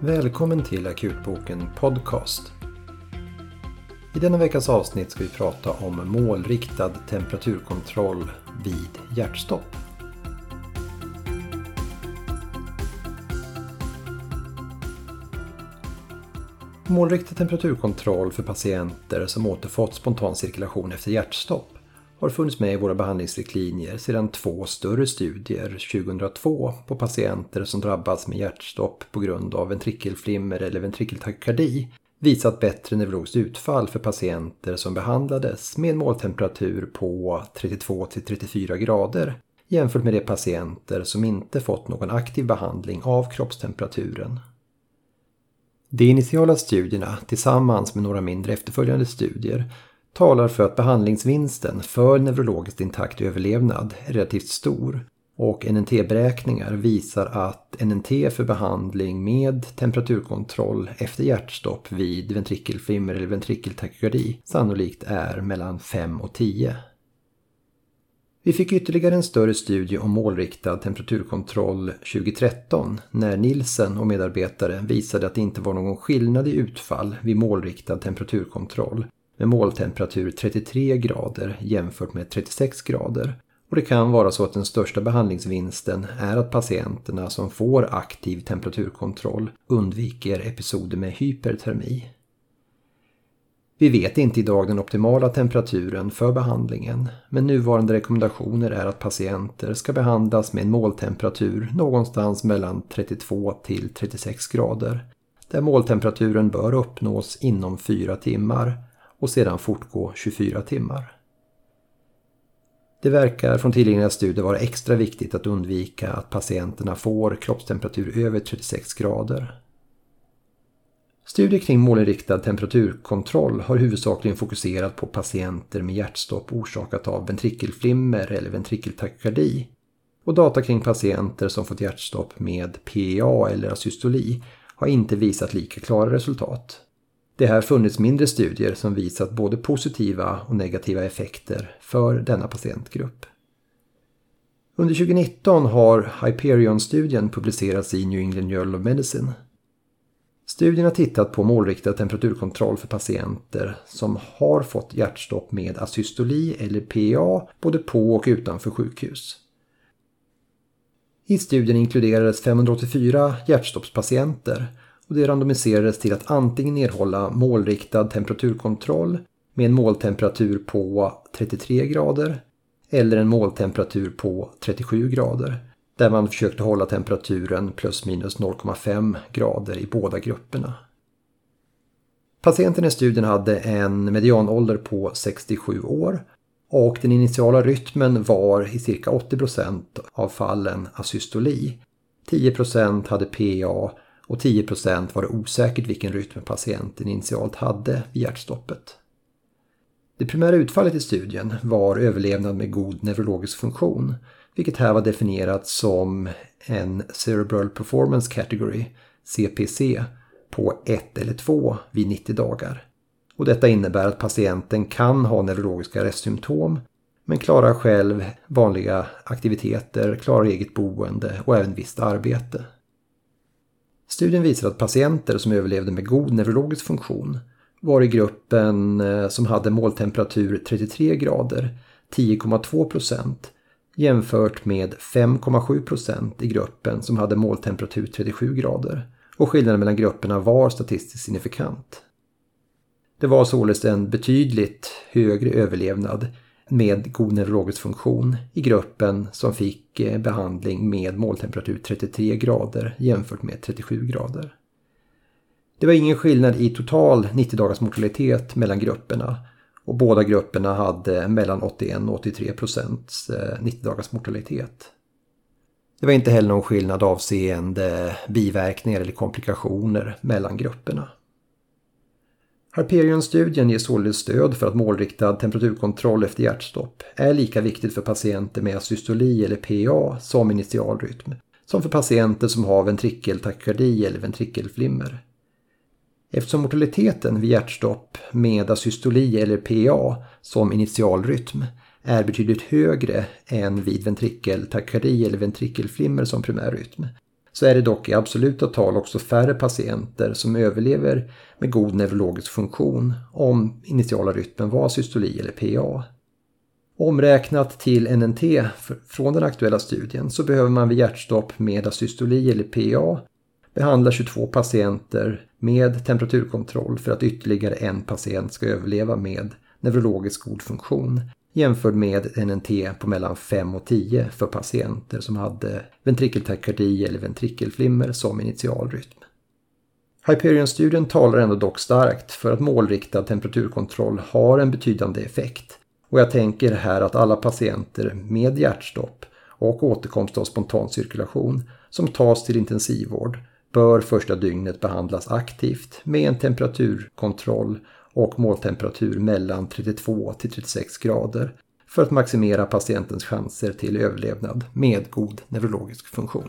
Välkommen till Akutboken Podcast. I denna veckas avsnitt ska vi prata om målriktad temperaturkontroll vid hjärtstopp. Målriktad temperaturkontroll för patienter som återfått spontan cirkulation efter hjärtstopp har funnits med i våra behandlingsriktlinjer sedan två större studier 2002 på patienter som drabbats med hjärtstopp på grund av ventrikelflimmer eller ventrikeltakykardi visat bättre neurologiskt utfall för patienter som behandlades med en måltemperatur på 32-34 grader jämfört med de patienter som inte fått någon aktiv behandling av kroppstemperaturen. De initiala studierna tillsammans med några mindre efterföljande studier talar för att behandlingsvinsten för neurologiskt intakt överlevnad är relativt stor och NNT-beräkningar visar att NNT för behandling med temperaturkontroll efter hjärtstopp vid ventrikelflimmer eller ventrikeltachykardi sannolikt är mellan 5 och 10. Vi fick ytterligare en större studie om målriktad temperaturkontroll 2013 när Nilsen och medarbetare visade att det inte var någon skillnad i utfall vid målriktad temperaturkontroll med måltemperatur 33 grader jämfört med 36 grader. Och det kan vara så att den största behandlingsvinsten är att patienterna som får aktiv temperaturkontroll undviker episoder med hypertermi. Vi vet inte idag den optimala temperaturen för behandlingen, men nuvarande rekommendationer är att patienter ska behandlas med en måltemperatur någonstans mellan 32 till 36 grader, där måltemperaturen bör uppnås inom 4 timmar och sedan fortgå 24 timmar. Det verkar från tillgängliga studier vara extra viktigt att undvika att patienterna får kroppstemperatur över 36 grader. Studier kring målinriktad temperaturkontroll har huvudsakligen fokuserat på patienter med hjärtstopp orsakat av ventrikelflimmer eller ventrikeltakykardi och data kring patienter som fått hjärtstopp med PA eller asystoli har inte visat lika klara resultat. Det har funnits mindre studier som visat både positiva och negativa effekter för denna patientgrupp. Under 2019 har Hyperion-studien publicerats i New England Journal of Medicine. Studien har tittat på målriktad temperaturkontroll för patienter som har fått hjärtstopp med asystoli eller PA både på och utanför sjukhus. I studien inkluderades 584 hjärtstoppspatienter och det randomiserades till att antingen erhålla målriktad temperaturkontroll med en måltemperatur på 33 grader eller en måltemperatur på 37 grader där man försökte hålla temperaturen plus minus 0,5 grader i båda grupperna. Patienterna i studien hade en medianålder på 67 år och den initiala rytmen var i cirka 80% av fallen asystoli. 10% hade PA och 10% var det osäkert vilken rytm patienten initialt hade vid hjärtstoppet. Det primära utfallet i studien var överlevnad med god neurologisk funktion, vilket här var definierat som en Cerebral Performance Category, CPC, på 1 eller 2 vid 90 dagar. Och detta innebär att patienten kan ha neurologiska restsymptom men klarar själv vanliga aktiviteter, klarar eget boende och även visst arbete. Studien visar att patienter som överlevde med god neurologisk funktion var i gruppen eh, som hade måltemperatur 33 grader 10,2 procent jämfört med 5,7 procent i gruppen som hade måltemperatur 37 grader och skillnaden mellan grupperna var statistiskt signifikant. Det var således en betydligt högre överlevnad med god neurologisk funktion i gruppen som fick eh, behandling med måltemperatur 33 grader jämfört med 37 grader. Det var ingen skillnad i total 90 dagars mortalitet mellan grupperna och båda grupperna hade mellan 81 och 83 procents eh, 90 dagars mortalitet. Det var inte heller någon skillnad avseende biverkningar eller komplikationer mellan grupperna. Harperion-studien ger således stöd för att målriktad temperaturkontroll efter hjärtstopp är lika viktigt för patienter med asystoli eller PA som initialrytm, som för patienter som har ventrikeltakykardi eller ventrikelflimmer. Eftersom mortaliteten vid hjärtstopp med asystoli eller PA som initialrytm är betydligt högre än vid ventrikeltakykardi eller ventrikelflimmer som primärrytm så är det dock i absoluta tal också färre patienter som överlever med god neurologisk funktion om initiala rytmen var systoli eller PA. Omräknat till NNT från den aktuella studien så behöver man vid hjärtstopp med asystoli eller PA behandla 22 patienter med temperaturkontroll för att ytterligare en patient ska överleva med neurologisk god funktion jämfört med NNT på mellan 5 och 10 för patienter som hade ventrikeltakardi eller ventrikelflimmer som initialrytm. Hyperion-studien talar ändå dock starkt för att målriktad temperaturkontroll har en betydande effekt och jag tänker här att alla patienter med hjärtstopp och återkomst av spontan cirkulation som tas till intensivvård bör första dygnet behandlas aktivt med en temperaturkontroll och måltemperatur mellan 32 till 36 grader för att maximera patientens chanser till överlevnad med god neurologisk funktion.